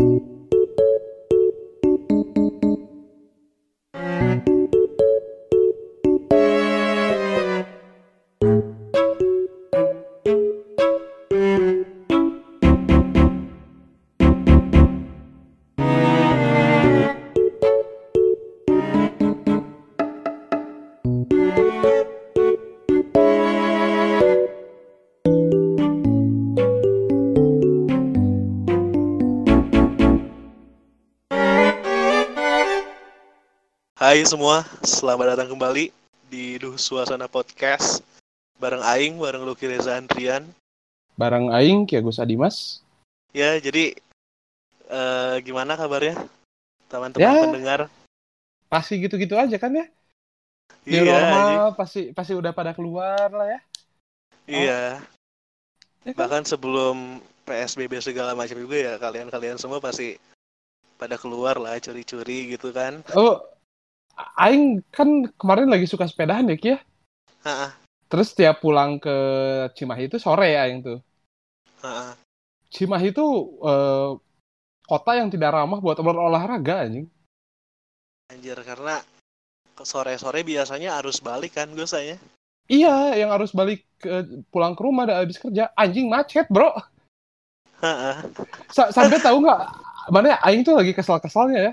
you Hai semua, selamat datang kembali di Duh Suasana Podcast bareng Aing, bareng Luki Reza Andrian. Bareng Aing, Ki Agus Adimas. Ya, jadi eh, gimana kabarnya teman-teman Ya. pendengar? Pasti gitu-gitu aja kan ya? Iya, New normal, pasti pasti udah pada keluar lah ya. iya. Ya kan? Bahkan sebelum PSBB segala macam juga ya kalian-kalian semua pasti pada keluar lah curi-curi gitu kan. Oh, Aing kan kemarin lagi suka sepedahan ya Ki ya. Terus tiap pulang ke Cimahi itu sore ya Aing tuh. Cimahi itu eh, kota yang tidak ramah buat berolahraga anjing. Anjir karena ke sore-sore biasanya arus balik kan gue saya. Iya, yang harus balik ke, pulang ke rumah dan habis kerja anjing macet bro. Sa- sampai tahu nggak mana ya, Aing tuh lagi kesel-keselnya ya.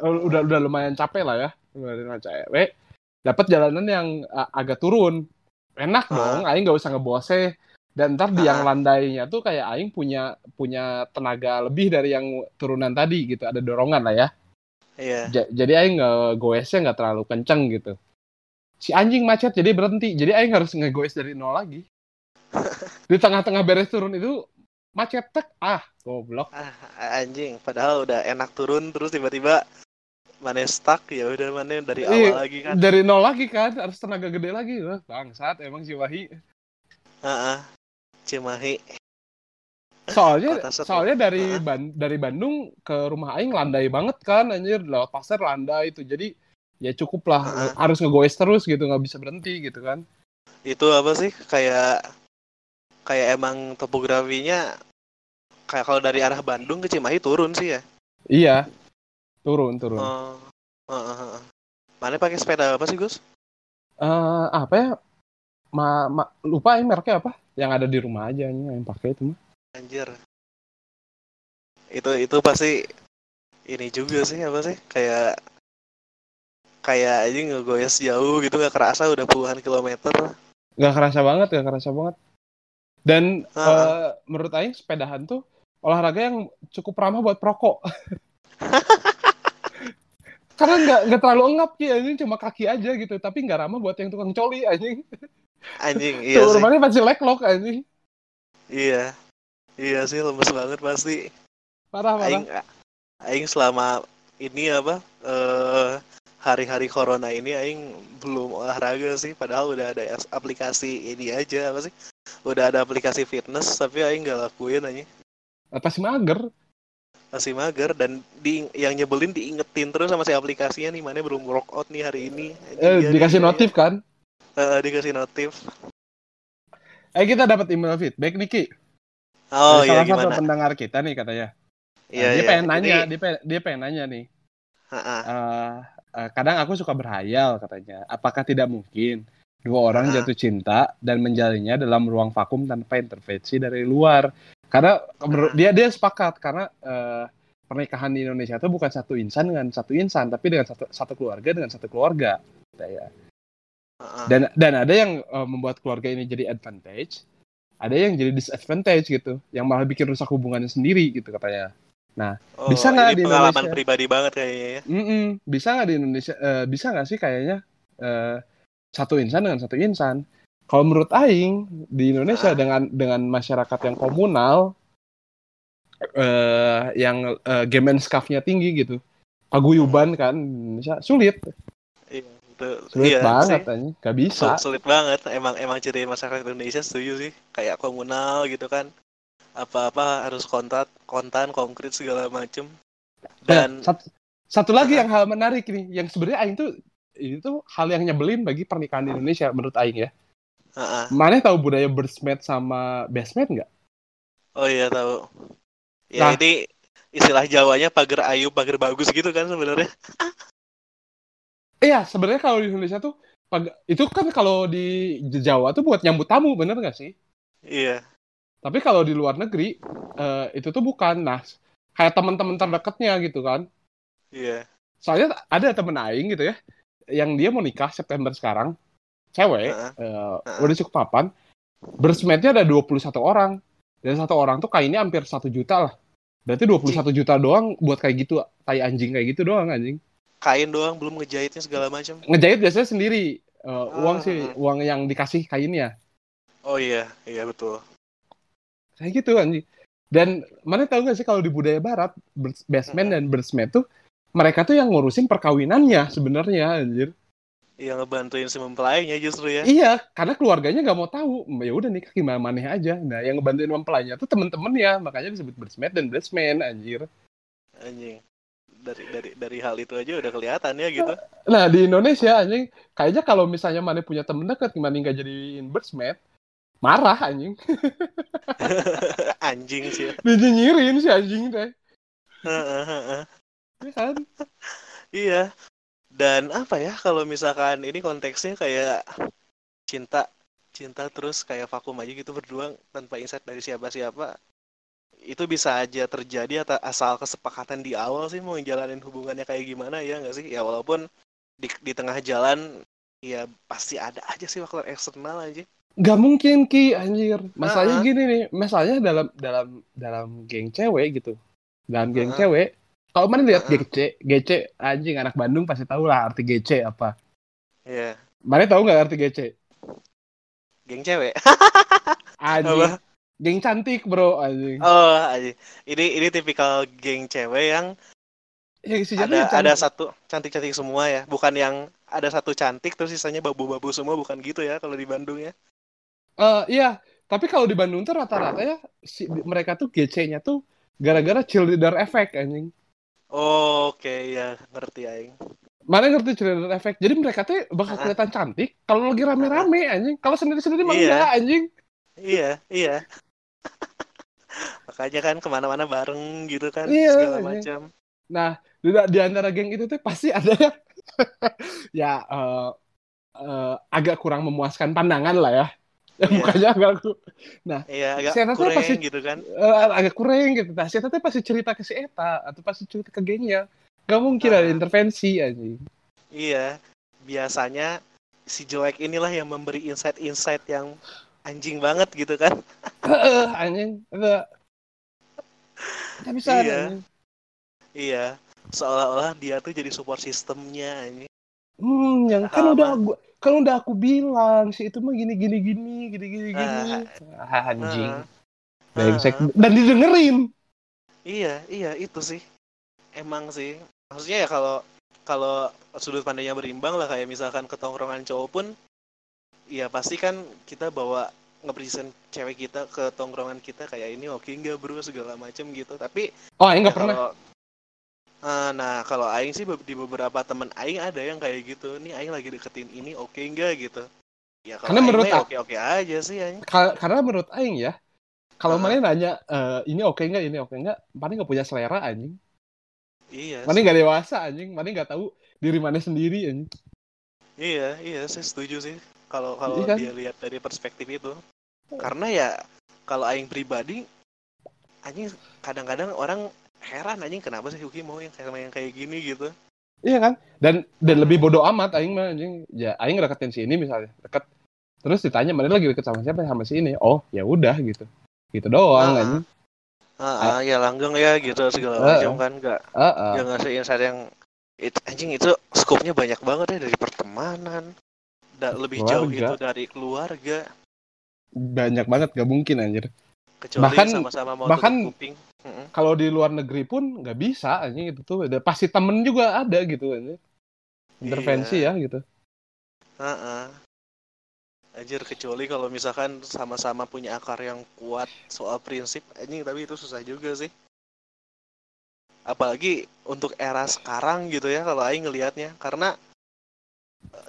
Udah udah lumayan capek lah ya. Lumayan cewek. Dapat jalanan yang uh, agak turun. Enak Ah. dong, Aing nggak usah ngebose. Dan ntar di yang Ah. landainya tuh kayak Aing punya punya tenaga lebih dari yang turunan tadi gitu. Ada dorongan lah ya. Iya. Ja- jadi Aing nggak goesnya nggak terlalu kenceng gitu. Si anjing macet jadi berhenti. Jadi Aing harus ngegoes dari nol lagi. di tengah-tengah beres turun itu macet tek ah goblok. Ah, anjing, padahal udah enak turun terus tiba-tiba mana stuck ya udah mana dari awal Iya, lagi kan. dari nol lagi kan harus tenaga gede lagi Wah, bangsat emang si Wahi Heeh. Cimahi. soalnya soalnya dari Heeh. Ban- dari Bandung ke rumah Aing landai banget kan anjir lewat pasar landai itu jadi ya cukup lah Heeh. harus ngegoes terus gitu nggak bisa berhenti gitu kan Itu apa sih? Kayak kayak emang topografinya kayak kalau dari arah Bandung ke Cimahi turun sih ya. iya turun turun Oh. Heeh, heeh. Mana pakai sepeda apa sih, Gus? Eh, apa ya ma, ma- lupa Aing mereknya apa yang ada di rumah aja ini yang pakai itu mah Anjir. Itu itu pasti ini juga sih apa sih? Kayak kayak aja ngegoes jauh gitu nggak kerasa udah puluhan kilometer. nggak kerasa banget nggak kerasa banget dan Heeh. eh, menurut Aing sepedahan tuh olahraga yang cukup ramah buat perokok karena nggak nggak terlalu engap ki anjing cuma kaki aja gitu tapi nggak ramah buat yang tukang coli anjing Anjing, iya tuh sih. rumahnya pasti leklok anjing Iya. Iya sih lemes banget pasti. parah parah Aing aing selama ini apa eh hari-hari corona ini aing belum olahraga sih padahal udah ada as- aplikasi ini aja apa sih? Udah ada aplikasi fitness tapi aing nggak lakuin aja. pasti mager Masih mager dan di yang nyebelin diingetin terus sama si aplikasinya nih mana belum workout nih hari ini. Eh, dikasih notif kan. Eh, dikasih notif. eh kita dapat email feedback nih ki Oh Dari iya salah satu gimana? pendengar kita nih katanya Nah, Iya dia iya. pengen nanya Jadi, dia pengen, dia pengen nanya nih ha-ha. eh, eh, kadang aku suka berhayal katanya. Apakah tidak mungkin dua orang Ah. jatuh cinta dan menjalinnya dalam ruang vakum tanpa intervensi dari luar? Karena menurut Ah. dia dia sepakat karena eh, pernikahan di Indonesia itu bukan satu insan dengan satu insan, tapi dengan satu satu keluarga dengan satu keluarga. Katanya. ha-ha. Dan dan ada yang eh, membuat keluarga ini jadi advantage, ada yang jadi disadvantage gitu, yang malah bikin rusak hubungannya sendiri gitu katanya. Oh, bisa nggak di pengalaman Indonesia? pribadi banget kayaknya ya. Mm-mm. Bisa nggak di Indonesia? eh, bisa nggak sih kayaknya eh, satu insan dengan satu insan? Kalau menurut Aing di Indonesia Ah. dengan dengan masyarakat yang komunal, eh, yang eh, Gemenskapnya tinggi gitu, paguyuban kan Indonesia sulit, Iya, itu sulit iya banget sih. nggak bisa. Sul- Sulit banget. Emang emang ciri masyarakat Indonesia setuju sih. Kayak komunal gitu kan. Apa-apa harus kontak, kontan, konkret segala macem. Dan Nah, satu, satu lagi yang hal menarik nih, yang sebenarnya Aing tuh ini tuh hal yang nyebelin bagi pernikahan di Indonesia menurut Aing ya. Ah. Mana tahu budaya bridesmaid sama bestmaid nggak? oh iya tahu. Ya Nah. ini istilah Jawanya pagar ayu, pagar bagus gitu kan sebenarnya. Iya, sebenarnya kalau di Indonesia tuh itu kan kalau di Jawa tuh buat nyambut tamu, bener nggak sih? Iya. Tapi kalau di luar negeri eh, itu tuh bukan. Nah, kayak teman-teman terdekatnya gitu kan. Iya. Soalnya ada temen aing gitu ya, yang dia mau nikah September sekarang, cewek, Heeh. eh, Heeh. udah cukup papan, bersmetnya ada 21 orang. Dan satu orang tuh kainnya hampir satu juta lah. Berarti 21 juta doang buat kayak gitu, tai anjing kayak gitu doang anjing. Kain doang belum ngejahitnya segala macam. Ngejahit biasanya sendiri. Eh, uang sih, uang yang dikasih kainnya. Oh iya, iya betul. Kayak gitu anjing. Dan mana tahu nggak sih kalau di budaya barat, basement dan bersmet tuh mereka tuh yang ngurusin perkawinannya sebenarnya anjir. Yang ngebantuin si mempelainya justru ya. Iya, karena keluarganya nggak mau tahu. Ya udah nikah gimana maneh aja. Nah, yang ngebantuin mempelainya tuh temen-temennya, makanya disebut bersmet dan bridesmaid anjir. Anjing. Dari dari dari hal itu aja udah kelihatan ya gitu. Nah, di Indonesia anjing, kayaknya kalau misalnya maneh punya temen dekat gimana nggak jadiin bridesmaid, marah anjing. Anjing sih. ya. Dinyinyirin si anjing teh. Heeh, heeh. Iya kan? Iya. Dan apa ya kalau misalkan ini konteksnya kayak cinta cinta terus kayak vakum aja gitu berdua tanpa insight dari siapa-siapa itu bisa aja terjadi atau asal kesepakatan di awal sih mau jalanin hubungannya kayak gimana ya nggak sih ya walaupun di, di tengah jalan ya pasti ada aja sih faktor eksternal aja Gak mungkin Ki anjir. Masalahnya Ah. gini nih, masalahnya dalam dalam dalam geng cewek gitu. Dalam geng Ah. cewek, kalau mana lihat Ah. GC, GC anjing anak Bandung pasti tahu lah arti GC apa. ya Mana tahu nggak arti GC? geng cewek Anjing. Apa? Geng cantik, Bro, anjing. oh aja ini ini tipikal geng cewek yang Ya, ada cantik. ada satu cantik-cantik semua ya bukan yang ada satu cantik terus sisanya babu-babu semua bukan gitu ya kalau di Bandung ya Eh, iya, tapi kalau di Bandung tuh rata-rata ya si, mereka tuh GC-nya tuh gara-gara cheerleader effect anjing. Oh, oke ya ngerti aing Mana ngerti cheerleader effect? Jadi mereka tuh bakal Ah. kelihatan cantik kalau lagi rame-rame anjing. Kalau sendiri-sendiri mah Iya. enggak anjing. iya iya makanya kan ke mana-mana bareng gitu kan Iya, segala iya. macam Nah, di, di antara geng itu tuh pasti ada yang ya eh, eh, agak kurang memuaskan pandangan lah ya. Iya. mukanya agak ku- iya agak rasa kurang pasti- gitu kan eh, agak kurang gitu. Nah, si Eta teh pasti cerita ke si Eta atau pasti cerita ke gengnya. Gak mungkin ada Ah. intervensi anjing. iya biasanya si Joek inilah yang memberi insight-insight yang anjing banget gitu kan anjing. Enggak. Nggak bisa Iya. anjing. iya seolah-olah dia tuh jadi support sistemnya anjing Hmm, yang kan udah gua kan udah aku bilang si itu mah gini gini gini gini gini gini. Ah. Ah, anjing. Ah. Brengsek. Ah. Dan didengerin. Iya, iya itu sih. Emang sih. Maksudnya ya kalau kalau sudut pandangnya berimbang lah kayak misalkan ketongkrongan cowok pun ya pasti kan kita bawa ngepresent cewek kita ke tongkrongan kita kayak ini oke nggak bro segala macem gitu tapi Oh, aing nggak ya pernah. kalau- Ah, nah kalau aing sih di beberapa temen aing ada yang kayak gitu nih aing lagi deketin ini oke nggak gitu ya kalau Karena aing menurut ya a- oke-oke aja sih aing Ka- karena menurut aing ya, kalau Ah. mana nanya eh, ini oke nggak, ini oke nggak, mana nggak punya selera anjing. iya Mana nggak dewasa anjing, mana nggak tahu diri mana sendiri anjing. Iya, iya, saya setuju sih. Kalau kalau Iya kan? dia lihat dari perspektif itu, karena ya kalau aing pribadi, anjing kadang-kadang orang heran anjing kenapa sih Yuki mau yang kayak yang kayak gini gitu. Iya kan? Dan dan lebih bodoh amat aing mah anjing. Ya aing deketin si ini misalnya, deket. Terus ditanya mana lagi deket sama siapa sama si ini. Oh, ya udah gitu. Gitu doang Ah. anjing. Ah, ah, ya langgeng ya gitu segala Ah, macam kan nggak Heeh. nggak ngasih insight yang itu anjing itu skopnya banyak banget ya dari pertemanan, da, lebih jauh Keluarga. itu dari keluarga, Banyak banget gak mungkin anjir. kecuali Bahkan- sama-sama mau bahkan- kuping. Kalau di luar negeri pun nggak bisa anjing itu tuh. Ada- Pasti temen juga ada gitu anjing. Intervensi Iya. ya gitu. Heeh. Anjir kecuali kalau misalkan sama-sama punya akar yang kuat soal prinsip anjing tapi itu susah juga sih. Apalagi untuk era sekarang gitu ya kalau aing ngelihatnya karena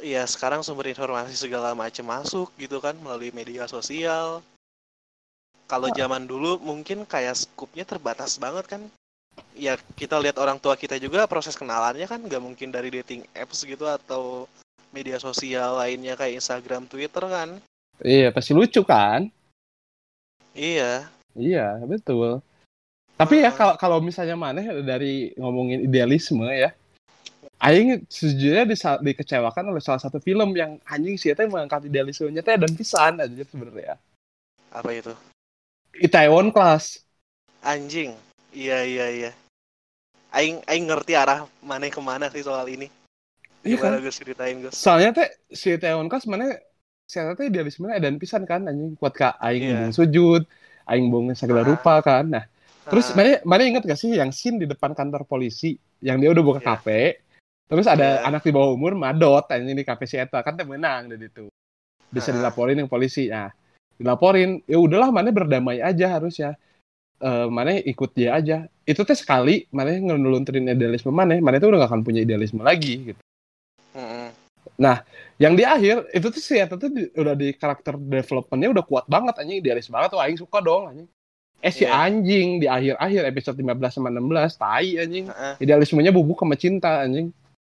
ya sekarang sumber informasi segala macam masuk gitu kan melalui media sosial. Kalau Oh. zaman dulu mungkin kayak skupnya terbatas banget kan. ya kita lihat orang tua kita juga proses kenalannya kan nggak mungkin dari dating apps gitu atau media sosial lainnya kayak Instagram, Twitter kan. Iya, pasti lucu kan? Iya. Iya, betul. Tapi ya kalau kalau misalnya mana dari ngomongin idealisme ya, Aing sejujurnya disa- dikecewakan oleh salah satu film yang anjing sih teh mengangkat idealismenya teh dan pisan aja sebenarnya. Apa itu? Itaewon Class. Anjing. Iya iya iya. Aing aing ngerti arah mana ke mana sih soal ini. Iya kan? Gus ceritain Gus? Soalnya teh si Itaewon Class mana saya teh idealismenya dan pisan kan anjing kuat ka aing bung sujud, aing bung segala Ah. rupa kan. Nah, terus Ah, mana mana inget gak sih yang scene di depan kantor polisi yang dia udah buka Iya. kafe, terus ada Iya. anak di bawah umur madot anjing di kafe si eta kan teh menang dari itu. Bisa Ah. dilaporin yang polisi. Nah, dilaporin, ya udahlah mana berdamai aja harusnya. Eh mana ikut dia aja. Itu teh sekali mana ngelunturin idealisme mana, mana itu udah gak akan punya idealisme lagi gitu. mm-mm. Yang di akhir itu tuh si Eta tuh di- udah di karakter developmentnya udah kuat banget anjing idealis banget tuh aing suka dong anjing. Eh si Iya. anjing di akhir-akhir episode 15 sama 16 tai anjing. Heeh. Idealismenya bubuk sama cinta anjing.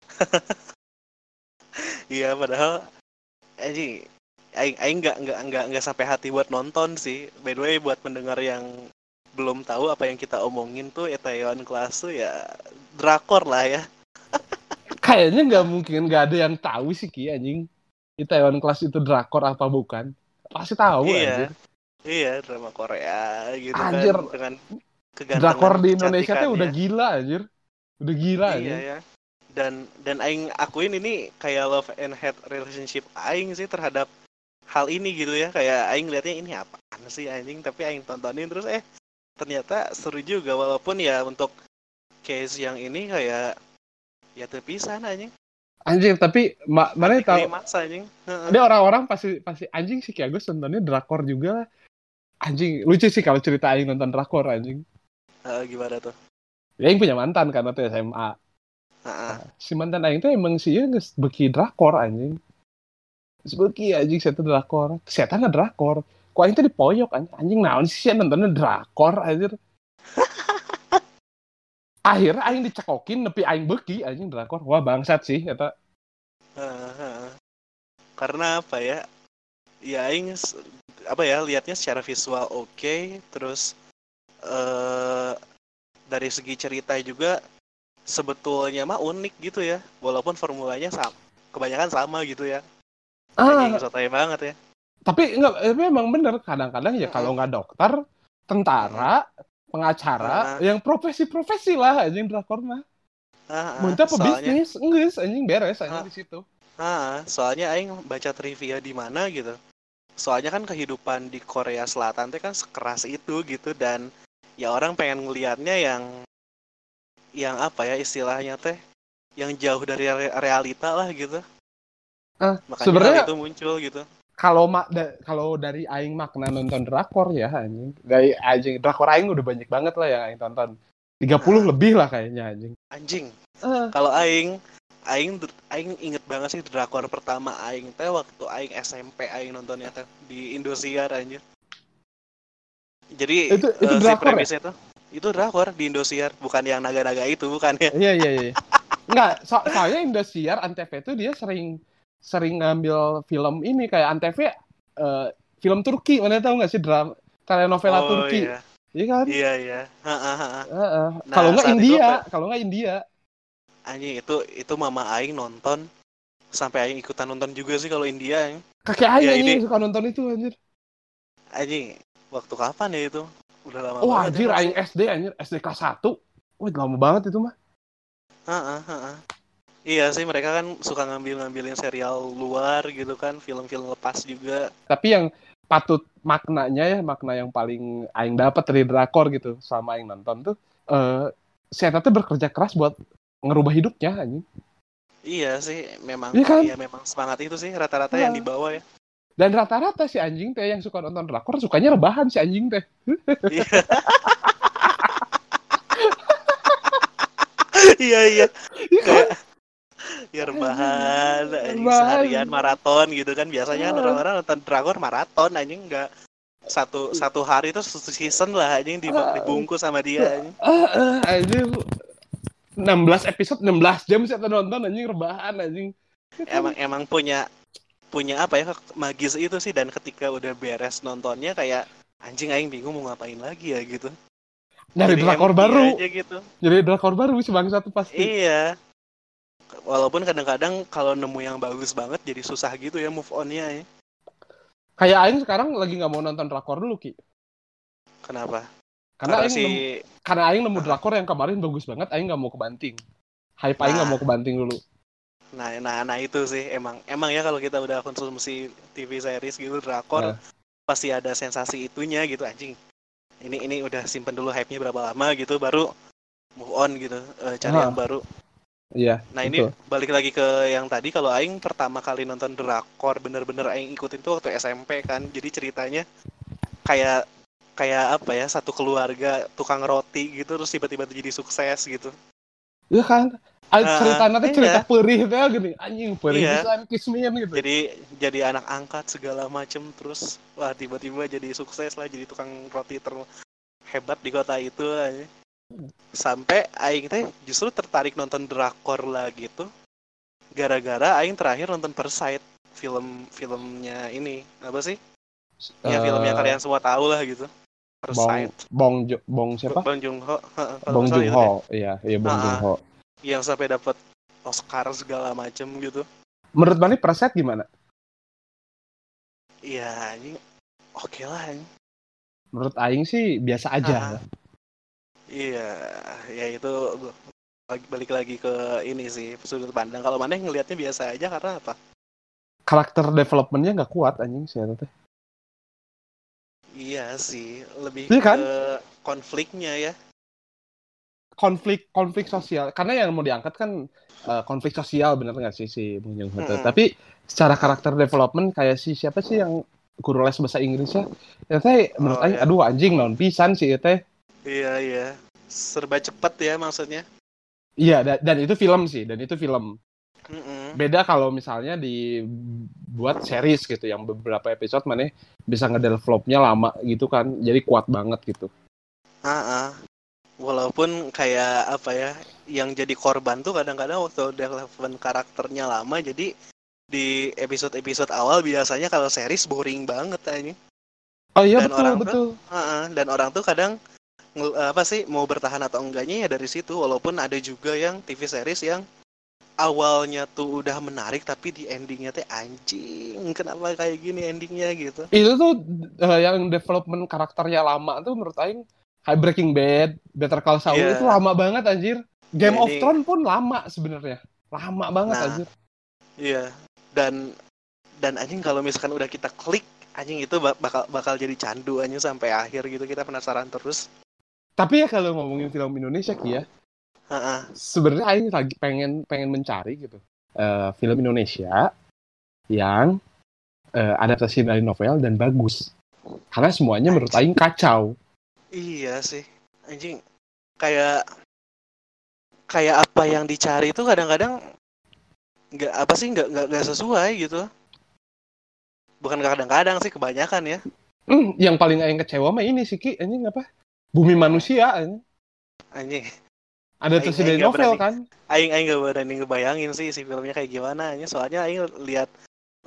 Iya padahal anjing aing aing nggak nggak nggak nggak sampai hati buat nonton sih. By the way buat pendengar yang belum tahu apa yang kita omongin tuh Itaewon Class tuh ya drakor lah ya. Kayaknya nggak mungkin nggak ada yang tahu sih Ki anjing. Itaewon Class itu drakor apa bukan? Pasti tahu iya. anjing. Iya, drama Korea gitu Anjir. kan dengan kegantengan Drakor di Indonesia tuh udah gila anjir. Udah gila Iya ya. Dan dan aing akuin ini kayak love and hate relationship aing sih terhadap hal ini gitu ya. Kayak aing liatnya ini apaan sih anjing tapi aing tontonin terus eh ternyata seru juga walaupun ya untuk case yang ini kayak ya terpisah anjing. Anjing tapi ma mana tahu Klimaks anjing. Ada orang-orang pasti pasti anjing sih kayak gue nontonnya drakor juga anjing lucu sih kalau cerita aing nonton drakor anjing Heeh, gimana tuh? ya aing punya mantan karena tuh SMA Heeh. si mantan aing tuh emang sih geus beki drakor anjing Geus beki anjing tuh drakor saya nggak drakor kok aing tuh dipoyok anjing anjing naon sih nontonnya drakor anjir akhirnya aing dicekokin nepi aing beki anjing drakor wah bangsat sih heeh. Karena apa ya? Ya aing apa ya lihatnya secara visual oke, terus eh dari segi cerita juga sebetulnya mah unik gitu ya. Walaupun formulanya sama, kebanyakan sama gitu ya. Ah Anjing sotoy banget ya. tapi enggak tapi emang bener kadang-kadang ya kalau nggak dokter tentara pengacara yang profesi-profesi lah anjing drakor mah Ah, ah, Muntah apa soalnya, bisnis enggak anjing beres anjing Ah. di situ ah, soalnya aing baca trivia di mana gitu. Soalnya kan kehidupan di Korea Selatan teh kan sekeras itu gitu dan ya orang pengen ngelihatnya yang yang apa ya istilahnya teh yang jauh dari re- realita lah gitu. Makanya sebenarnya itu muncul gitu. kalau mak da- kalau dari aing makna nonton drakor ya anjing dari anjing drakor aing udah banyak banget lah yang aing tonton 30 Ah. lebih lah kayaknya anjing Anjing. Ah, Kalau aing aing aing inget banget sih drakor pertama aing teh waktu aing SMP aing nontonnya teh di Indosiar anjir. Jadi Itu- itu si drakor ya? premisnya tuh itu drakor di Indosiar, bukan yang naga-naga itu, bukan ya. iya iya iya enggak so soalnya Indosiar Antv itu dia sering sering ngambil film ini kayak Antv eh, film Turki mana tahu nggak sih drama telenovela oh Turki iya. iya kan Iya iya. Ha, ha, ha, ha. Heeh. Nah, kalau nggak itu India apa? kalau nggak India Anjing itu itu mama aing nonton sampai aing ikutan nonton juga sih kalau India anjing. kakek aing Ya, anjing ini- suka nonton itu anjir Anjing, waktu kapan ya itu? Udah lama wah banget. anjir aing SD anjir SD kelas 1 wah lama banget itu mah Heeh, heeh. Iya sih mereka kan suka ngambil-ngambilin serial luar gitu kan, film-film lepas juga. tapi yang patut maknanya ya makna yang paling aing dapat dari drakor gitu sama aing nonton tuh eh saya tuh bekerja keras buat ngerubah hidupnya anjing Iya sih, memang Iya kan? iya memang semangat itu sih rata-rata yang Iya. dibawa ya. dan rata-rata si anjing teh yang suka nonton drakor sukanya rebahan si anjing teh Iya. Iya iya. Iya kan? Kayak ya rebahan, seharian maraton gitu kan. Biasanya kan orang-orang nonton drakor maraton anjing enggak satu satu hari itu satu season lah anjing di- dibungkus sama dia anjing. Anjing 16 episode 16 jam saya nonton anjing rebahan anjing. emang emang punya punya apa ya magis itu sih dan ketika udah beres nontonnya kayak anjing aing bingung mau ngapain lagi ya gitu Nyari drakor baru. aja gitu Jadi drakor baru sih bang satu pasti. iya walaupun kadang-kadang kalau nemu yang bagus banget jadi susah gitu ya move onnya ya Kayak Aing sekarang lagi nggak mau nonton drakor dulu Ki. kenapa Karena Aing si nemu, karena Aing nemu drakor yang kemarin bagus banget, Aing nggak mau kebanting. Hype Aing nggak Nah. mau kebanting dulu. nah nah nah itu sih emang emang ya kalau kita udah konsumsi TV series gitu drakor Nah. pasti ada sensasi itunya gitu anjing ini ini udah simpen dulu hype-nya berapa lama gitu baru move on gitu eh, cari Ah. yang baru Iya. Nah ini Betul. balik lagi ke yang tadi kalau Aing pertama kali nonton drakor bener-bener Aing ikutin tuh waktu SMP kan jadi ceritanya kayak kayak apa ya satu keluarga tukang roti gitu terus tiba-tiba jadi sukses gitu Iya kan? Ah, cerita nanti iya. cerita perih teh gini, anjing perih Iya. pisan kismin gitu. jadi jadi anak angkat segala macem terus wah tiba-tiba jadi sukses lah jadi tukang roti terhebat di kota itu aja. Sampai Aing teh justru tertarik nonton drakor lah gitu gara-gara Aing terakhir nonton Parasite film filmnya ini apa sih ya film yang Eh, kalian semua tahu lah gitu Bong Parasite Bong Jo- Bong siapa? Bong Joon Ho Bong salah Joon Ho. deh. Iya, iya Bong Joon. Ho. yang sampai dapat Oscar segala macem gitu Menurut Bani Preset gimana? iya ini oke lah anjing. Menurut Aing sih biasa aja. Ah. Iya, ya itu balik, lagi ke ini sih sudut pandang. Kalau mana ngelihatnya biasa aja karena apa? Karakter developmentnya nggak kuat anjing sih teh. Iya sih, lebih Iya kan? ke konfliknya ya. Konflik konflik sosial karena yang mau diangkat kan eh, konflik sosial bener nggak sih si Ho teh. Mm-mm. Tapi secara karakter development kayak si siapa sih yang guru les bahasa Inggrisnya? Ya teh menurut Oh, Aing iya. aduh anjing naon pisan sih ya teh. Iya iya, serba cepet ya maksudnya. Iya da- dan itu film sih dan itu film. Mm-mm. beda kalau misalnya dibuat series gitu yang beberapa episode mana bisa ngedevelopnya lama gitu kan jadi kuat banget gitu Ah, ah. Walaupun kayak apa ya, yang jadi korban tuh kadang-kadang waktu development karakternya lama, jadi di episode-episode awal biasanya kalau series boring banget aja. oh iya Dan betul orang betul Heeh, dan orang tuh kadang apa sih mau bertahan atau enggaknya ya dari situ walaupun ada juga yang TV series yang awalnya tuh udah menarik tapi di endingnya teh anjing kenapa kayak gini endingnya gitu itu tuh eh, yang development karakternya lama tuh menurut Aing kayak Breaking Bad, Better Call Saul Iya. itu lama banget anjir. Game Ya, of ini- Thrones pun lama sebenarnya. Lama banget Nah. anjir. iya dan dan anjing kalau misalkan udah kita klik anjing itu bak- bakal bakal jadi candu anjing sampai akhir gitu kita penasaran terus Tapi ya kalau ngomongin film Indonesia Ki ya, Heeh. sebenarnya Aing lagi pengen pengen mencari gitu eh, film Indonesia yang eh, adaptasi dari novel dan bagus. Karena semuanya menurut Aing kacau. iya sih anjing kayak kayak apa yang dicari itu kadang-kadang nggak apa sih nggak nggak nggak sesuai gitu bukan kadang-kadang sih kebanyakan ya Hmm, yang paling Aing kecewa mah ini sih Ki, anjing apa? Bumi Manusia anjing. anjing Aing- dari Aing nggak novel berani. kan. aing aing nggak berani ngebayangin sih si filmnya kayak gimana soalnya aing lihat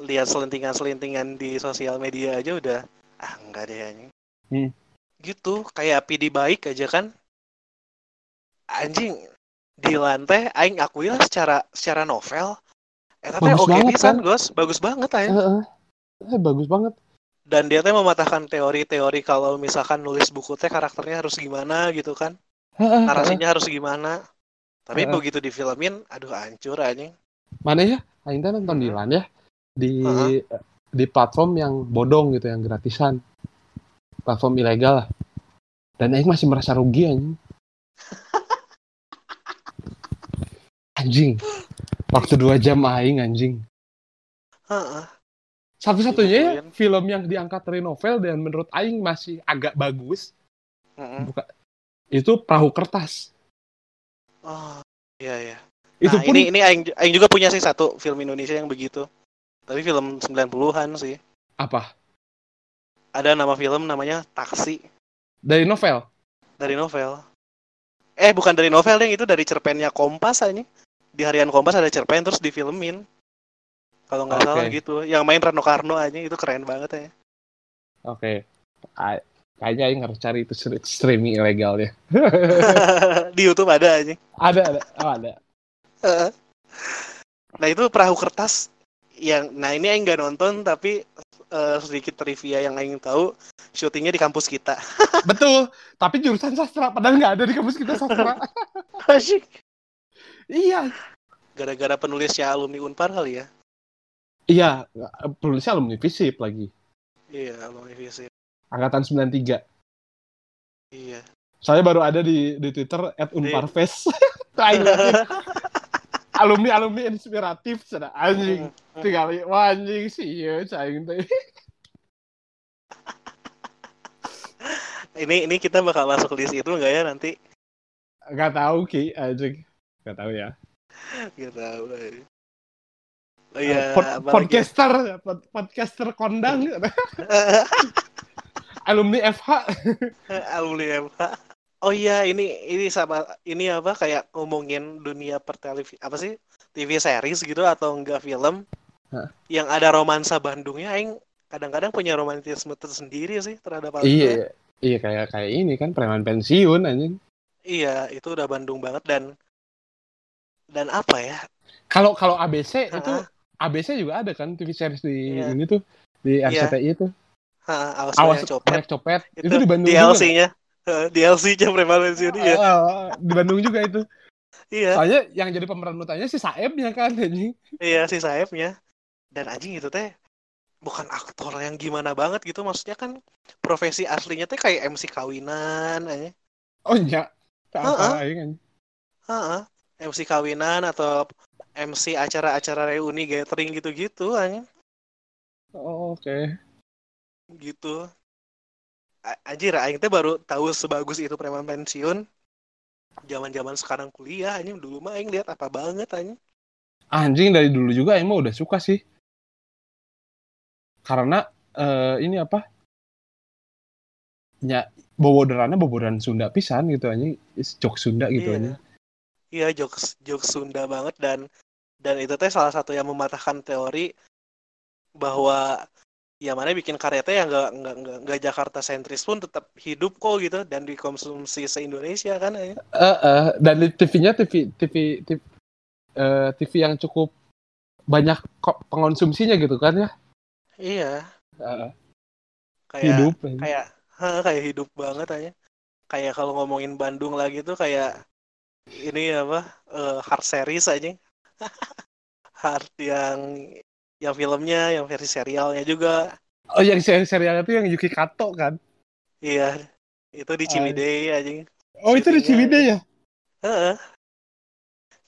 lihat selentingan-selentingan di sosial media aja udah ah enggak deh anjing Hmm. gitu kayak PD baik aja kan anjing di lantai aing akui lah secara secara novel eh tapi oke pisan kan? Gos bagus banget aja Heeh. Eh, bagus banget. Dan dia teh mematahkan teori-teori kalau misalkan nulis buku teh karakternya harus gimana gitu kan narasinya harus gimana tapi begitu difilmin aduh hancur anjing Mana ya? Aing teh nonton di Mhm. LAN ya. Di Heeh. di platform yang bodong gitu, yang gratisan. Platform ilegal lah. Dan Aing masih merasa rugi anjing. anjing. Waktu dua jam Aing anjing. Satu-satunya ya Gituin. film yang diangkat dari novel dan menurut Aing masih agak bagus Mm-mm. itu Perahu Kertas. Oh, iya iya. Itu Nah, pun ini ini aing, aing juga punya sih satu film Indonesia yang begitu. Tapi film 90-an sih. apa? ada nama film namanya Taksi Dari novel. dari novel. Eh bukan dari novel deh, itu dari cerpennya Kompas aja. Di harian Kompas ada cerpen terus difilmin. Kalau nggak Oke. salah gitu. Yang main Rano Karno aja itu keren banget ya. Oke. A- Kayaknya Aing harus cari itu streaming ilegalnya. di YouTube ada aja. ada, ada. Oh, ada. Nah itu perahu kertas yang nah ini Aing nggak nonton tapi eh, sedikit trivia yang Aing tahu syutingnya di kampus kita. Betul. Tapi jurusan sastra. Padahal nggak ada di kampus kita sastra. Asyik. iya. Gara-gara penulisnya alumni Unpar kali ya. Iya. Penulisnya alumni FISIP lagi. Iya, alumni FISIP. Angkatan 93. Iya. Saya baru ada di di Twitter at liatin. alumni alumni inspiratif sana anjing Hmm. tinggal wah anjing sih ya cing teh Ini ini kita bakal masuk list itu nggak ya nanti? nggak tahu ki anjing nggak tahu ya Gak tahu. Oh Eh, iya, pod- apalagi? podcaster pod- podcaster kondang alumni FH alumni MH. Oh iya, ini ini sama ini apa kayak ngomongin dunia pertelevi apa sih? TV series gitu atau enggak film Hah? yang ada romansa Bandungnya aing kadang-kadang punya romantisme tersendiri sih terhadap hal itu. iya iya kayak kayak ini kan preman pensiun anjing Iya, itu udah Bandung banget dan dan apa ya? kalau kalau ABC itu Heeh. ABC juga ada kan TV series di Iya. ini tuh di Iya. RCTI itu Ha, awas, awas copet. copet itu, Itu di Bandung juga DLC-nya. DLC-nya iya. Ah, ah, di Bandung juga itu Iya. soalnya yang jadi pemeran utamanya si Saebnya kan anjing Iya si Saebnya. Dan anjing itu teh bukan aktor yang gimana banget gitu maksudnya kan profesi aslinya teh kayak MC kawinan aja. oh iya Heeh. Heeh. MC kawinan atau MC acara-acara reuni gathering gitu-gitu aja. oh, oke Gitu. A- Anjir, aing teh baru tahu sebagus itu preman pensiun. Zaman-zaman sekarang kuliah anjing dulu mah aing lihat apa banget anjing. anjing dari dulu juga emang udah suka sih karena eh, ini apa ya boboderannya boboderan Sunda pisan gitu anjing jok Sunda gitu Iya. anjing Iya, jokes jokes Sunda banget dan dan itu teh salah satu yang mematahkan teori bahwa ya mana bikin karya teh yang nggak nggak nggak Jakarta sentris pun tetap hidup kok gitu dan dikonsumsi se Indonesia kan ya. Eh, eh, dan di TV-nya TV TV TV, eh, TV yang cukup banyak kok pengonsumsinya gitu kan ya Iya, Eh, kayak hidup kayak kayak hidup banget aja. Kayak kalau ngomongin Bandung lagi tuh kayak ini apa eh, hard series aja. hard yang yang filmnya, yang versi serialnya juga. oh yang seri serialnya itu yang Yuki Kato kan Iya, itu di Ah. Ciwidey aja. oh itu di Ciwidey ya Heeh.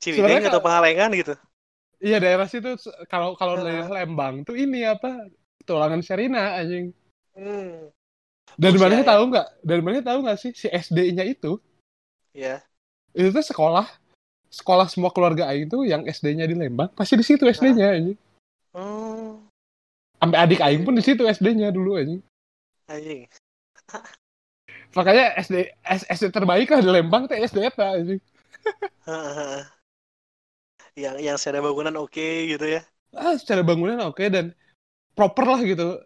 Ciwidey Sebenarnya atau Pangalengan gitu. Iya daerah situ kalau kalau Heeh. daerah Lembang tuh ini apa tulangan Serina anjing. Hmm. Dan Oh, mana iya, tahu nggak? Dan mana tahu nggak sih si SD-nya itu Ya. Itu tuh sekolah sekolah semua keluarga Aing tuh yang SD-nya di Lembang pasti di situ SD-nya anjing. Hmm. Sampai adik Aing pun di situ SD-nya dulu anjing. Anjing. Makanya SD SD terbaik lah di Lembang teh SD anjing. Heeh. yang yang secara bangunan oke gitu ya. Ah, secara bangunan oke dan proper lah gitu.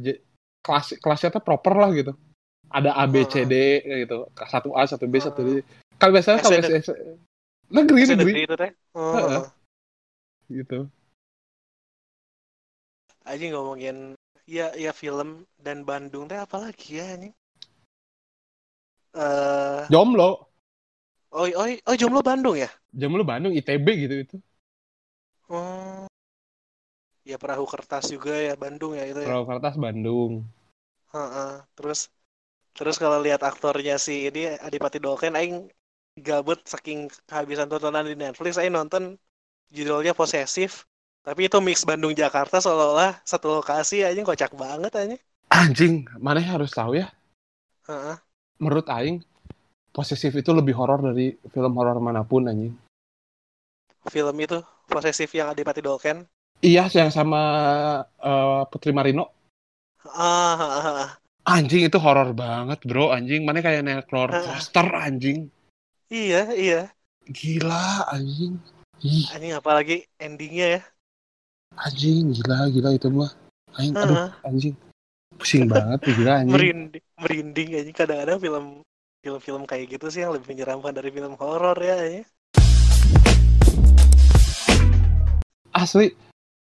J- kelas kelasnya tuh proper lah gitu. Ada A B C D gitu. Satu A, satu B, satu D. Kalau biasanya kalau. SD negeri negeri negeri itu teh. Oh. Gitu. Anjing ngomongin ya ya film dan Bandung teh apalagi ya anjing. Eh, Jomblo. oh, oh, oh, jomblo Bandung ya? Jomblo Bandung ITB gitu itu. Oh. Ya perahu kertas juga ya Bandung ya itu ya. Perahu Kertas Bandung. Heeh. Terus terus kalau lihat aktornya si ini Adipati Dolken aing gabut saking kehabisan tontonan di Netflix aing nonton judulnya Posesif. Tapi itu mix Bandung Jakarta seolah-olah satu lokasi aja kocak banget aja. Anjing, mana harus tahu ya? Heeh. Menurut aing posesif itu lebih horor dari film horor mana pun anjing. Film itu Posesif yang Adipati Dolken. Iya, yang sama eh, Putri Marino. Ah, ah. Anjing itu horor banget, bro. Anjing mana kayak naik roller coaster anjing. Iya iya Gila anjing. Ih, anjing apalagi endingnya ya anjing gila gila itu mah. Anjing aduh Ah, anjing. Pusing banget gila anjing. merinding merinding anjing kadang-kadang film film-film kayak gitu sih yang lebih menyeramkan dari film horor ya anjing. Asli.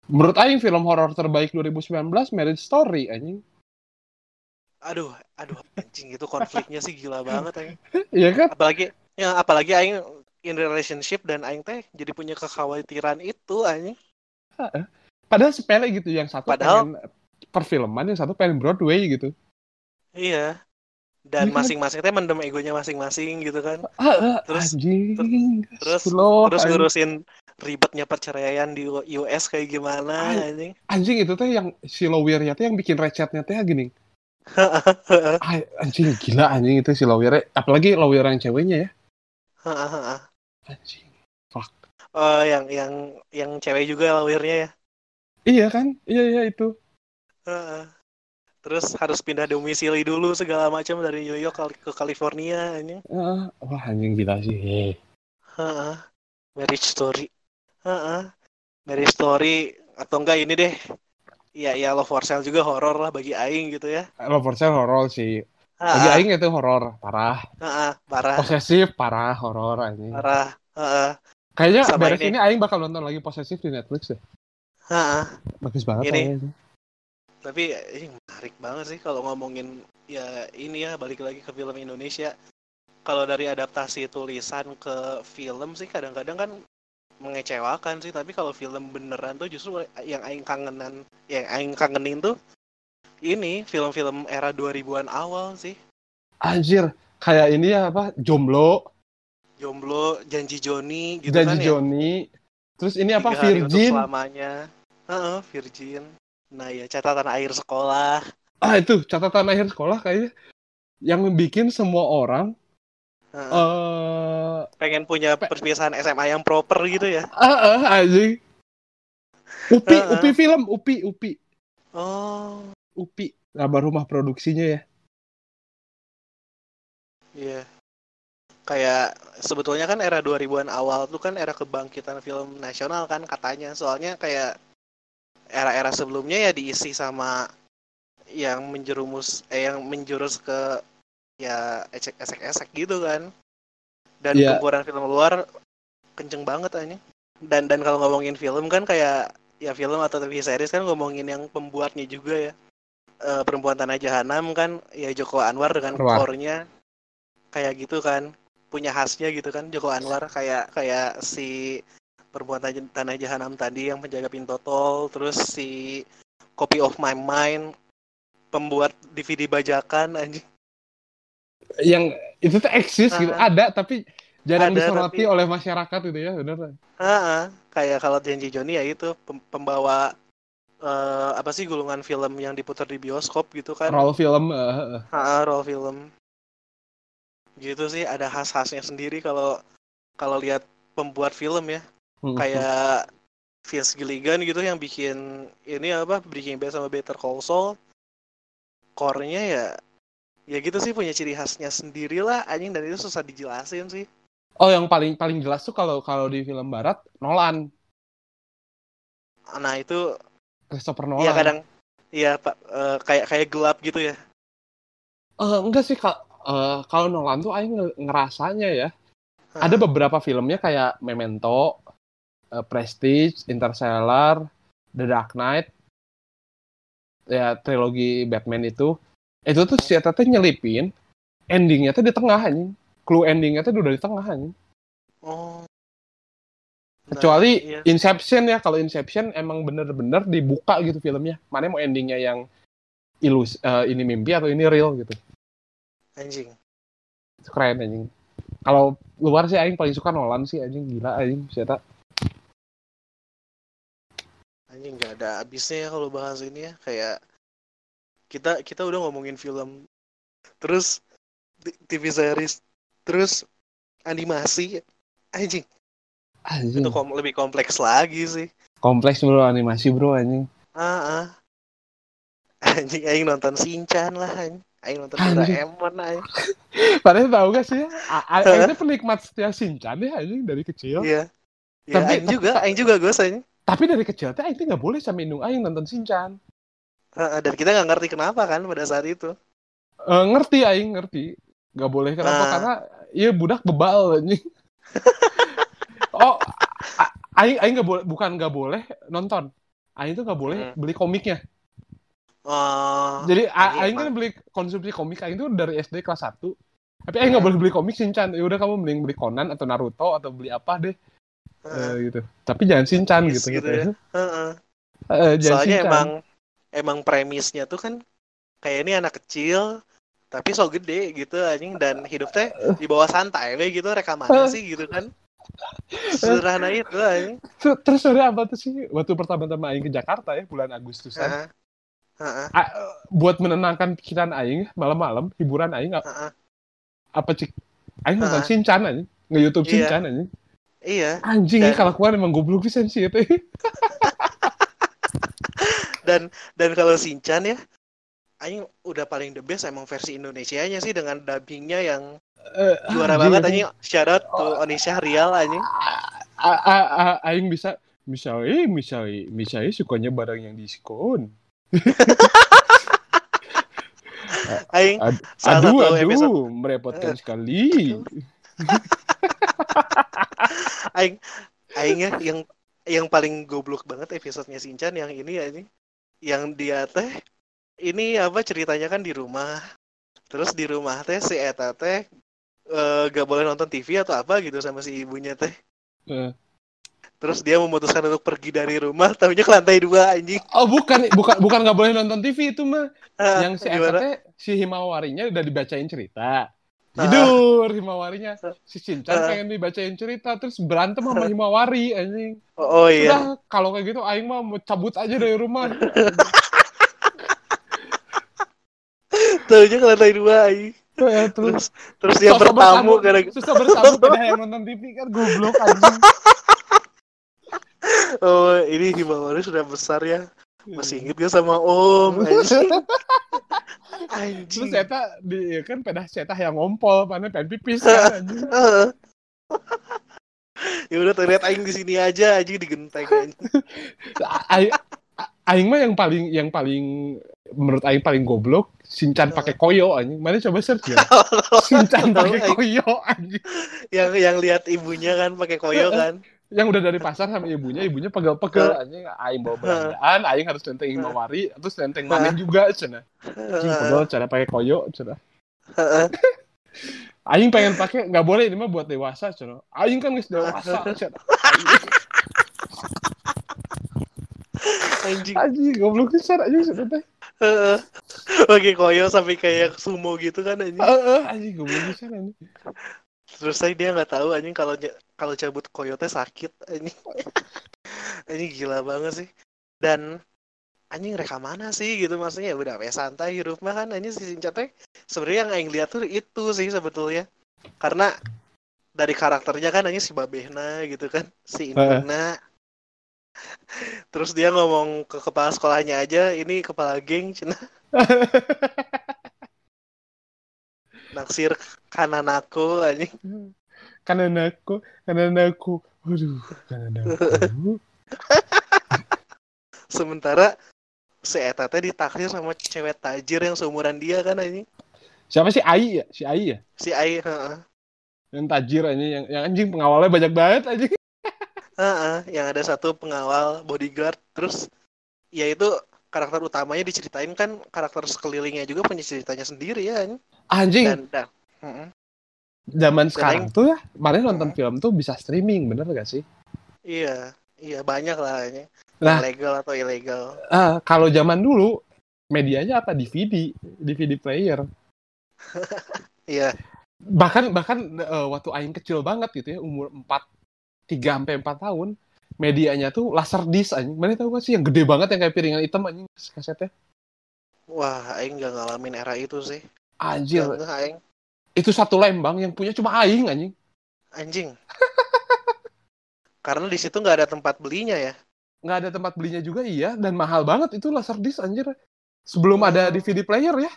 Menurut aing film horor terbaik 2019 Marriage Story anjing. aduh aduh anjing itu konfliknya sih gila banget anjing Iya kan? apalagi ya apalagi aing in relationship dan aing teh jadi punya kekhawatiran itu anjing Padahal sepele gitu yang satu Padahal- pengen perfilman yang satu pengen Broadway gitu. iya dan Iya kan? masing-masing teh mendem egonya masing-masing gitu kan Terus- anjing. terus- Slow, terus ngurusin ribetnya perceraian di US kayak gimana anjing anjing itu teh yang si Lawyer-nya teh yang bikin recetnya teh gini. Anjing gila anjing itu si Lawyer apalagi Lawyer yang ceweknya ya. Anjing. oh yang yang yang cewek juga lawyernya ya Iya kan? Iya iya itu. Heeh. Terus harus pindah domisili dulu segala macam dari New York ke California ini. Ah, wah anjing gila sih. Eh. Heeh. Marriage story. Heeh. Marriage story atau enggak ini deh. Iya, ya Love for Sale juga horor lah bagi aing gitu ya. Love for Sale horor sih. Bagi Heeh. aing itu horor, parah. Heeh, parah, Posesif, parah, horor anjing. parah. Heeh. Kayaknya Sama beres ini. ini aing bakal nonton lagi Posesif di Netflix deh. Heeh. Bagus banget Ini. Tapi ini menarik banget sih kalau ngomongin ya ini ya balik lagi ke film Indonesia. Kalau dari adaptasi tulisan ke film sih kadang-kadang kan mengecewakan sih, tapi kalau film beneran tuh justru yang aing kangenan, yang aing kangenin tuh ini film-film era 2000-an awal sih. Anjir, kayak ini ya apa? Jomblo, Jomblo, Janji Joni gitu Janji kan ya. Johnny. Terus ini apa? Tiga Hari Untuk Virgin. Selamanya. Heeh, Virgin. Nah, ya catatan air sekolah. Ah itu catatan akhir sekolah kayaknya yang bikin semua orang eh pengen punya Pe- perpisahan SMA yang proper gitu ya. ah, ah, anjing. Upi, Ah, ah. Upi film, Upi, Upi, Oh, Upi. Nama rumah produksinya ya. iya. Kayak sebetulnya kan era 2000-an awal tuh kan era kebangkitan film nasional kan katanya. Soalnya kayak era-era sebelumnya ya diisi sama yang menjerumus eh yang menjurus ke ya esek-esek gitu kan. Dan Iya. gempuran film luar kenceng banget aja. Dan dan kalau ngomongin film kan kayak ya film atau TV series kan ngomongin yang pembuatnya juga ya. Eh, perempuan tanah jahanam kan ya Joko Anwar dengan core-nya kayak gitu kan punya khasnya gitu kan Joko Anwar kayak kayak si perempuan Tan- tanah jahanam tadi yang penjaga pintu tol terus si Copy of My Mind pembuat DVD bajakan anjing Yang itu tuh eksis gitu, Ah. ada tapi jarang Ada, disoroti tapi- oleh masyarakat gitu ya, bener. Ah, kayak kalau janji Joni ya itu pem- pembawa eh, apa sih gulungan film yang diputar di bioskop gitu kan? Roll film eh. Ah, roll film. Gitu sih ada khas-khasnya sendiri kalau kalau lihat pembuat film ya. Hmm. kayak Vince Gilligan gitu yang bikin ini apa Breaking Bad sama Better Call Saul. Core-nya ya ya gitu sih punya ciri khasnya sendiri lah. Anjing dan itu susah dijelasin sih. Oh, yang paling paling jelas tuh kalau kalau di film barat Nolan, nah itu Christopher ya Nolan. kadang iya pak eh, kayak kayak gelap gitu ya Eh, enggak sih kak. Eh, kalau Nolan tuh aing nge- ngerasanya ya. Ada beberapa filmnya kayak Memento, eh, Prestige, Interstellar, The Dark Knight, ya trilogi Batman itu. Itu tuh si Eta teh nyelipin endingnya tuh di tengah anjing. Clue endingnya tuh udah di tengah anjing. oh Nah, Kecuali iya. Inception ya, kalau Inception emang bener-bener dibuka gitu filmnya. Mana mau endingnya yang ilus eh, ini mimpi atau ini real gitu. anjing Itu keren anjing. Kalau luar sih aing paling suka Nolan sih anjing gila anjing si Eta. anjing nggak ada habisnya ya kalau bahas ini ya kayak kita kita udah ngomongin film terus TV series terus animasi anjing Anjing. itu kom- lebih kompleks lagi sih Kompleks bro animasi bro anjing. ah ah. anjing aing nonton Shinchan lah anjing. Aing nonton. Doraemon anjing. Padahal tahu gak sih Aing tuh penikmat setia Shinchan ya anjing dari kecil. Iya. Ya, Tapi- aing juga, aing juga gue anjing. Tapi dari kecil teh Aing nggak boleh sama indung Aing nonton Shinchan. Heeh, dan kita nggak ngerti kenapa kan pada saat itu. Eh, ngerti Aing ngerti. Nggak boleh kenapa? Ah. Karena iya budak bebal anjing. oh, Aing Aing nggak boleh bukan nggak boleh nonton. Aing tuh nggak boleh Hmm. beli komiknya. Oh, Jadi iya, Aing kan beli konsumsi komik Aing tuh dari SD kelas 1. Tapi Aing nggak Hmm. boleh beli komik Shinchan. Ya udah kamu mending beli Conan atau Naruto atau beli apa deh eh, gitu. Tapi jangan Shinchan gitu gitu gitu. ya. heeh. Eh, jangan Soalnya Shinchan. emang emang premisnya tuh kan kayak ini anak kecil tapi so gede gitu anjing dan hidupnya di bawah santai gitu rekamannya sih gitu kan. Sederhana itu anjing. Ter- Terus ada apa tuh sih waktu pertama-tama Aing ke Jakarta ya bulan Agustusan. Heeh. Heeh. A- buat menenangkan pikiran Aing malam-malam hiburan Aing a- heeh. apa cik Aing nonton Ah. Shinchan anjing nge YouTube Iya. Shinchan anjing Iya, anjing Dan- ya kalau keluar emang goblok bisa sih itu dan dan kalau Shinchan ya Aing udah paling the best emang versi Indonesianya sih dengan dubbingnya yang Eh, juara anjing, banget anjing. shout out to Onisha Rial anjing. Aing bisa misalnya misalnya misalnya sukanya barang yang diskon. Aing salah aduh aduh episode. merepotkan sekali. Aing Aingnya yang yang paling goblok banget episodenya Shinchan yang ini ya ini yang dia teh ini apa ceritanya kan di rumah. Terus di rumah teh si Eta teh eh, gak boleh nonton TV atau apa gitu sama si ibunya teh. Eh. terus dia memutuskan untuk pergi dari rumah tahunya ke lantai dua anjing. Oh bukan bukan bukan nggak boleh nonton TV itu mah Ah, yang si teh, si Himawarinya udah dibacain cerita. Tidur Himawarinya. Si Shinchan Ah. pengen dibacain cerita terus berantem sama Himawari anjing. Oh, oh iya. Udah, kalau kayak gitu Aing mah mau cabut aja dari rumah. tahunya ke lantai dua anjing Eh, terus terus terus dia bertamu gara susah bertamu pindah yang nonton TV kan goblok anjing. oh ini Himawari sudah besar ya masih inget gak sama Om anjing anjing Terus Eta di ya kan pedah Eta yang ngompol, mana pengen pipis kan anjing. Ya udah terlihat aing di sini aja aja digenteng anjing. Aing mah yang paling yang paling menurut aing paling goblok Shinchan pakai koyo anjing. Mana coba search ya. Shinchan Tahu, pakai koyo anjing. yang yang lihat ibunya kan pakai koyo kan Yang udah dari pasar sama ibunya, ibunya pegel-pegel anjing. Aing bawa belanjaan, aing harus nenteng Himawari, terus nenteng mana juga cenah. Anjing pegel cara pakai koyo cenah. Aing pengen pakai nggak boleh ini mah buat dewasa cenah. Aing kan geus dewasa cenah. anjing Anjing goblok pisan anjing cenah teh. Pakai koyo sampai kayak sumo gitu kan anjing? Heeh, anjing goblok pisan anjing. terus saya dia nggak tahu anjing kalau kalau cabut koyote sakit anjing. Anjing gila banget sih. Dan anjing reka mana sih gitu? Maksudnya ya udah we santai hidup mah kan anjing si Shinchan teh. Sebenarnya yang aing lihat tuh itu sih sebetulnya. Karena dari karakternya kan anjing si Babehna gitu kan si Induna terus dia ngomong ke kepala sekolahnya aja ini kepala geng cina naksir kanan aku anjing kanan aku, kanan aku. Waduh, kanan aku. sementara si Eta teh ditaksir sama cewek tajir yang seumuran dia kan anjing Siapa sih Ai ya? Si Ai ya? si Ai heeh Yang tajir anjing, yang, yang anjing pengawalnya banyak banget anjing. Heeh, yang ada satu pengawal bodyguard terus ya itu karakter utamanya diceritain kan karakter sekelilingnya juga punya ceritanya sendiri ya anjing. Dan dan heeh. zaman sekarang tuh ya, kemarin nonton Hmm. film tuh bisa streaming, bener gak sih? iya iya banyak lah anjing. Nah. legal atau ilegal Ah, kalau zaman dulu medianya apa DVD, DVD player. iya Bahkan bahkan eh, waktu aing kecil banget gitu ya, umur 4 3 sampai 4 tahun, medianya tuh laser disc anjing. Mana tahu gak sih yang gede banget yang kayak piringan hitam anjing kasetnya. wah aing nggak ngalamin era itu sih Anjir, nggak, aing itu satu lembang yang punya cuma aing anjing. anjing karena di situ nggak ada tempat belinya ya Nggak ada tempat belinya juga iya dan mahal banget itu laser disc anjir. sebelum Oh. ada DVD player ya.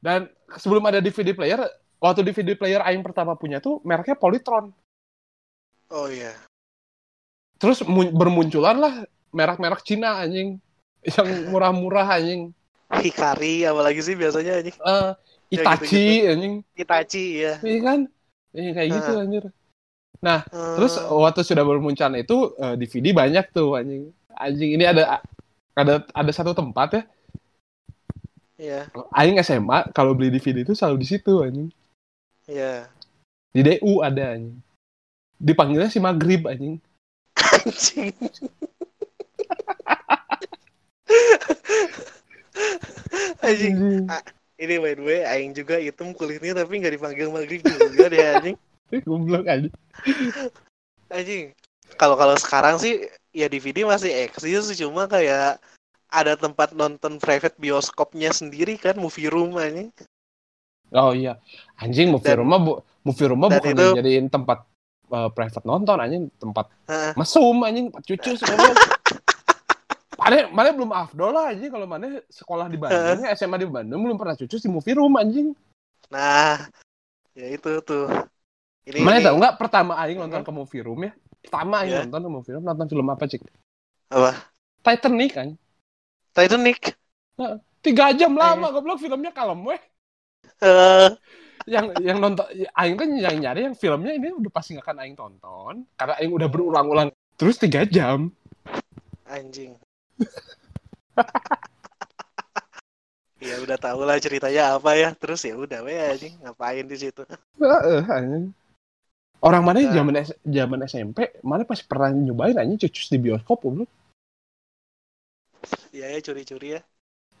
Dan sebelum ada DVD player, waktu DVD player aing pertama punya tuh mereknya Polytron. Oh iya. Terus mun- bermunculan lah merek-merek Cina anjing yang murah-murah anjing. Hikari apalagi sih biasanya anjing. Eh, Ya, Itachi anjing. Itachi ya. Iya kan? Iya kayak gitu Ah. anjir. Eh, Terus waktu sudah bermunculan itu eh, DVD banyak tuh anjing. Anjing ini ada ada ada satu tempat ya. Iya, Aing SMA kalau beli DVD itu selalu di situ anjing. iya. Di DU ada anjing. Dipanggilnya si Maghrib anjing. Anjing. anjing. Ini by the way, aing juga hitam kulitnya tapi nggak dipanggil maghrib juga deh anjing. Goblok anjing. Anjing. Kalau kalau sekarang sih ya DVD masih eksis cuma kayak ada tempat nonton private bioskopnya sendiri kan movie room anjing. Oh iya. Anjing movie Dan- rumah bu movie rumah bukan itu- dijadiin tempat eh, private nonton anjing, tempat Heeh. mesum anjing, tempat cucu goblok. Mana mana belum afdol lah anjing kalau mana sekolah di Bandung, SMA di Bandung belum pernah cucu di movie room anjing. Nah, ya itu tuh. Ini, Mana ini tahu nggak pertama aing nonton ke movie room ya? Pertama aing Iya. nonton ke movie room nonton film apa cik? apa? Titanic kan. Titanic. Tiga jam lama goblok filmnya kalem weh. Eh, Yang yang nonton aing kan yang nyari yang filmnya ini udah pasti nggak akan aing tonton karena aing udah berulang-ulang terus tiga jam. anjing. ya udah tahu lah ceritanya apa ya. Terus ya udah we anjing ngapain di situ. Heeh, anjing. Orang mana Nah. zaman S- zaman SMP, mana pasti pernah nyobain anjing cucus di bioskop goblok. Ya ya curi-curi ya.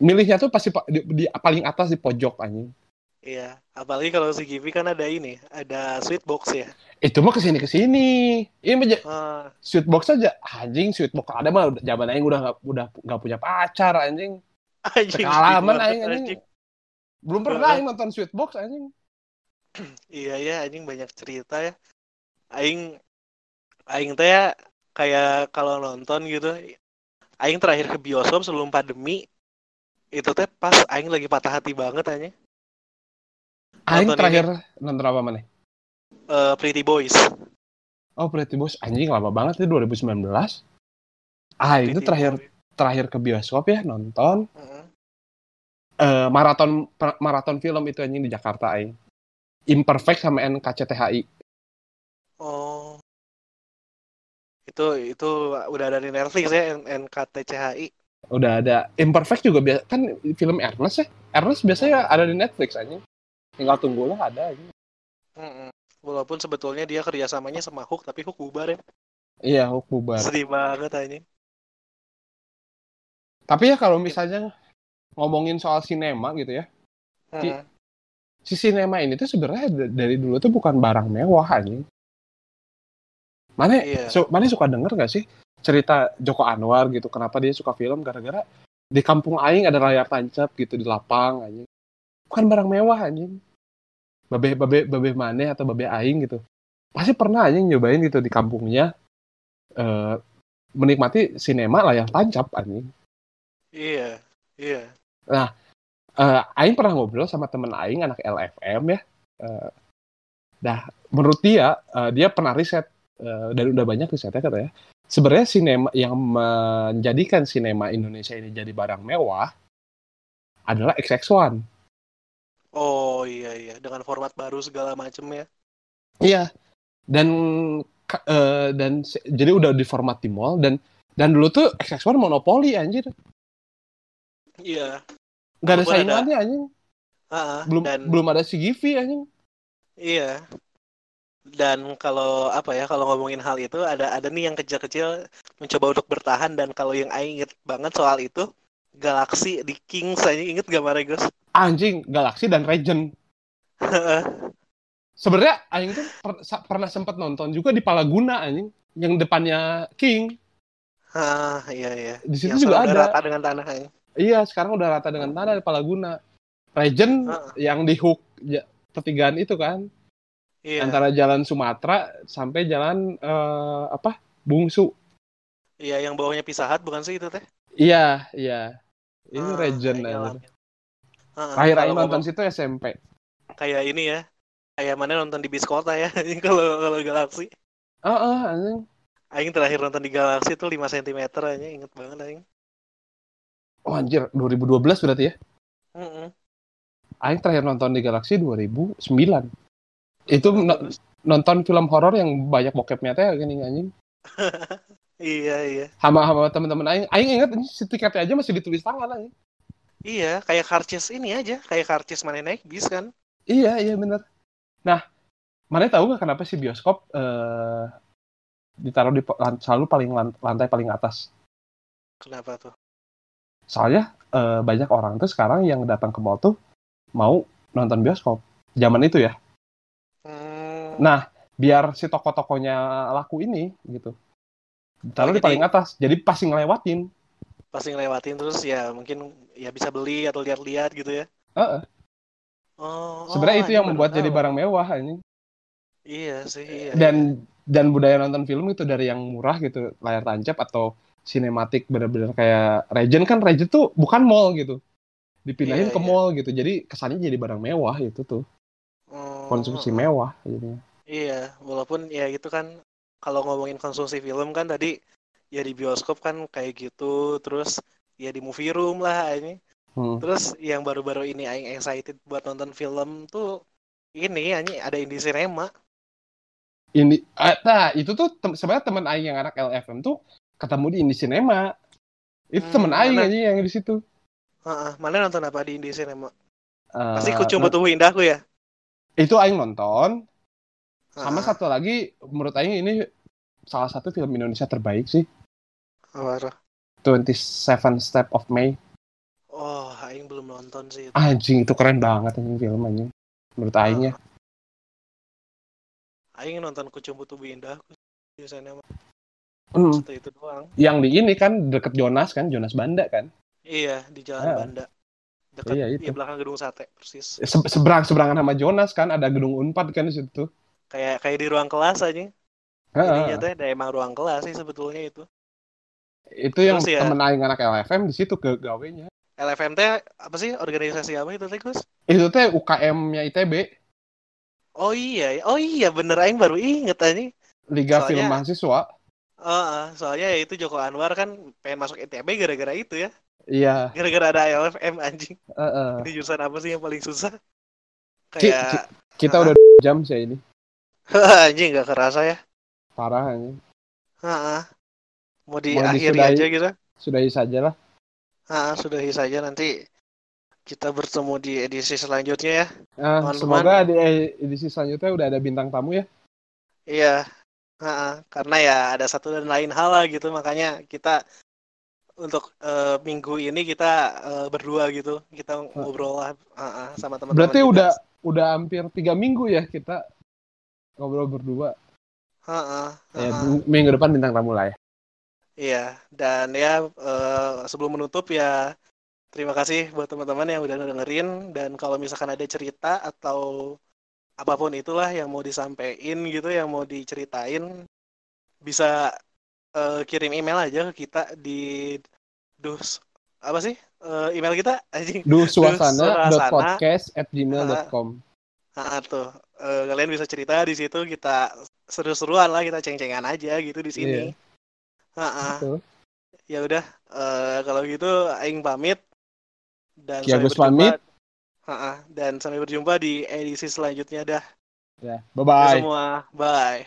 Milihnya tuh pasti pa- di, di paling atas di pojok anjing. Iya, apalagi kalau si Givi kan ada ini, ada sweet box ya. Itu mah ke sini ke sini. Ini mah Ah, sweet box aja anjing sweet box ada mah zaman aing udah nggak udah nggak punya pacar anjing. anjing. Sekalaman gimana, aing anjing. Belum pernah aing nonton sweet box anjing. Iya ya, anjing banyak cerita ya. Aing, aing teh ya kayak kalau nonton gitu, aing terakhir ke bioskop sebelum pandemi, itu teh pas aing lagi patah hati banget anjing. Aing Nonton terakhir nonton apa mana? Eh, Pretty Boys. Oh Pretty Boys anjing lama banget itu 2019. Ah itu Pretty terakhir Boys. terakhir ke bioskop ya nonton Heeh. eh, maraton pra- maraton film itu anjing di Jakarta aing. Imperfect sama NKCTHI. Oh. Itu itu udah ada di Netflix ya NKTCHI. Udah ada Imperfect juga biasa kan film Ernest ya. Ernest biasanya ada di Netflix anjing. Tinggal tunggu lah ada anjing. Mm-mm. Walaupun sebetulnya dia kerjasamanya sama Hook, tapi Hook bubar ya. Iya, Hulk bubar. Sedih banget anjing. Tapi ya kalau misalnya ngomongin soal sinema gitu ya. Heeh. Si sinema ini tuh sebenarnya dari dulu tuh bukan barang mewah anjing. Mana Iya. su- mana suka denger gak sih cerita Joko Anwar gitu kenapa dia suka film gara-gara di kampung aing ada layar tancap gitu di lapang anjing. Bukan barang mewah anjing. Babe babe babe mana atau babe aing gitu. Pasti pernah anjing nyobain gitu di kampungnya eh menikmati sinema layar tancap anjing. Iya, iya. eh Aing pernah ngobrol sama temen Aing anak LFM ya. Eh, dah menurut dia eh, dia pernah riset eh, dan udah banyak risetnya katanya. Sebenarnya sinema yang menjadikan sinema Indonesia ini jadi barang mewah adalah XX1. Oh iya iya, dengan format baru segala macem ya. Iya. Dan eh, dan jadi udah di format di mall dan dan dulu tuh XX1 monopoli anjir. Iya. Gak ada Walaupun ada- saingannya anjing. Ah, Belum dan belum ada si Givi anjing. iya. Dan kalau apa ya, kalau ngomongin hal itu ada ada nih yang kecil-kecil mencoba untuk bertahan dan kalau yang Aing inget banget soal itu Galaxy di Kings aja inget gak Maregos? Anjing, Galaxy dan Legend. Sebenarnya Aing tuh per- pernah sempat nonton juga di Palaguna anjing, yang depannya King. ah iya iya. Di situ Yang juga ada. rata dengan tanah Aing. Iya, sekarang udah rata dengan tanah di Palaguna. Legend Ah. yang di hook ja- pertigaan itu kan, Iya. antara jalan Sumatera sampai jalan eh, apa? Bungsu. Iya, yang bawahnya Pizza Hut bukan sih itu teh? Iya, iya. Itu Ah, aing aja. Ah, Terakhir Aing nonton situ SMP. kayak ini ya, kayak mana nonton di bis kota ya, kalau kalau Galaxy. Heeh, anjing. Aing terakhir nonton di Galaxy tuh 5 cm aja, inget banget Aing. Oh anjir, 2012 berarti ya. Mm-mm. Aing terakhir nonton di Galaxy 2009. Itu no- nonton film horor yang banyak bokepnya teh gini anjing. Iya, iya. Sama teman-teman aing. Aing ingat ini si tiketnya aja masih ditulis tangan anjing. Iya, kayak karcis ini aja, kayak karcis mana naik bis kan. Iya, iya bener. Nah, mana tahu nggak kenapa sih bioskop eh ditaruh di selalu paling lan- lantai paling atas? Kenapa tuh? Soalnya eh, banyak orang tuh sekarang yang datang ke mall tuh mau nonton bioskop. Zaman itu ya. Hmm, Nah, biar si toko-tokonya laku ini gitu. Taruh Oh, di jadi- paling atas. Jadi pasti ngelewatin. Pasti ngelewatin terus ya mungkin ya bisa beli atau lihat-lihat gitu ya. Heeh. Oh, Sebenarnya oh, itu yang membuat jadi barang mewah ini. Iya sih, iya. iya. Dan dan budaya nonton film itu dari yang murah gitu, layar tancap atau sinematik bener-bener kayak Regent kan Regent tuh bukan mall gitu. Dipindahin Iya, ke iya. mall gitu. Jadi kesannya jadi barang mewah itu tuh. Oh, Konsumsi oh. mewah jadinya. Iya, walaupun ya gitu kan kalau ngomongin konsumsi film kan tadi ya di bioskop kan kayak gitu, terus ya di movie room lah ini. Hmm. Terus yang baru-baru ini aing excited buat nonton film tuh ini ini ada Indie Cinema. Ini ah, nah, itu tuh tem- sebenarnya teman aing yang anak LFM tuh ketemu di Indie Cinema. Itu Hmm, temen aing aja yang di situ. Heeh, mana nonton apa di Indie Cinema? Eh, Pasti kucing betul indahku ya. itu aing nonton. Sama Heeh, satu lagi menurut aing ini salah satu film Indonesia terbaik sih. Apa tuh? 27 Step of May. Oh, aing belum nonton sih itu. Anjing itu keren banget anjing film anjing. Menurut aing ya. Aing nonton kucing butuh indahku di Cinema. Hmm. Satu itu doang. Yang di ini kan deket Jonas kan, Jonas Banda kan. Iya, di Jalan Ah. Banda. Dekat Iya, itu. belakang gedung sate persis. Se- seberang seberangan sama Jonas kan ada gedung Unpad kan di situ. Kayak kayak di ruang kelas aja. Heeh. Ininya teh ada emang ruang kelas sih sebetulnya itu. Itu yang Terus ya- temen aing anak LFM di situ ke gawenya. LFM teh apa sih organisasi apa itu teh Gus? Itu teh UKM-nya ITB, Oh iya, oh iya bener aing baru inget aja. Liga Soalnya- Film Mahasiswa. Oh, ah, soalnya ya itu Joko Anwar kan pengen masuk ITB gara-gara itu ya. Iya, Gara-gara ada LFM anjing. heeh. Ini jurusan apa sih yang paling susah? Ki- Kayak Kita Hah? udah jam sih ini. anjing nggak kerasa ya. Parah anjing. Heeh. Mau Mau diakhiri disudahi. aja gitu. Sudahi saja lah. Ah, sudahi saja nanti kita bertemu di edisi selanjutnya ya. Ah, Teman-teman. semoga di edisi selanjutnya udah ada bintang tamu ya. Iya, Ha-ha. karena ya ada satu dan lain hal lah gitu, makanya kita untuk eh, minggu ini kita eh, berdua gitu, kita ngobrol lah ha-ha, sama teman-teman. Berarti juga. udah udah hampir tiga minggu ya kita ngobrol berdua. Ha-ha, Ya, ha-ha. minggu depan bintang tamu lah ya. Iya, dan ya eh, sebelum menutup ya terima kasih buat teman-teman yang udah dengerin dan kalau misalkan ada cerita atau apa pun itulah yang mau disampaikan gitu, yang mau diceritain bisa eh, kirim email aja ke kita di dus apa sih Eh, email kita anjing Duh suasana. suasana.podcast at gmail.com. Ah, tuh Eh, kalian bisa cerita di situ kita seru-seruan lah kita ceng-cengan aja gitu di sini. Iya. Betul. ya udah eh, kalau gitu aing pamit dan Ki sampai Agus berjumpa pamit. Ha-ha, dan sampai berjumpa di edisi selanjutnya dah Ya, bye bye. semua bye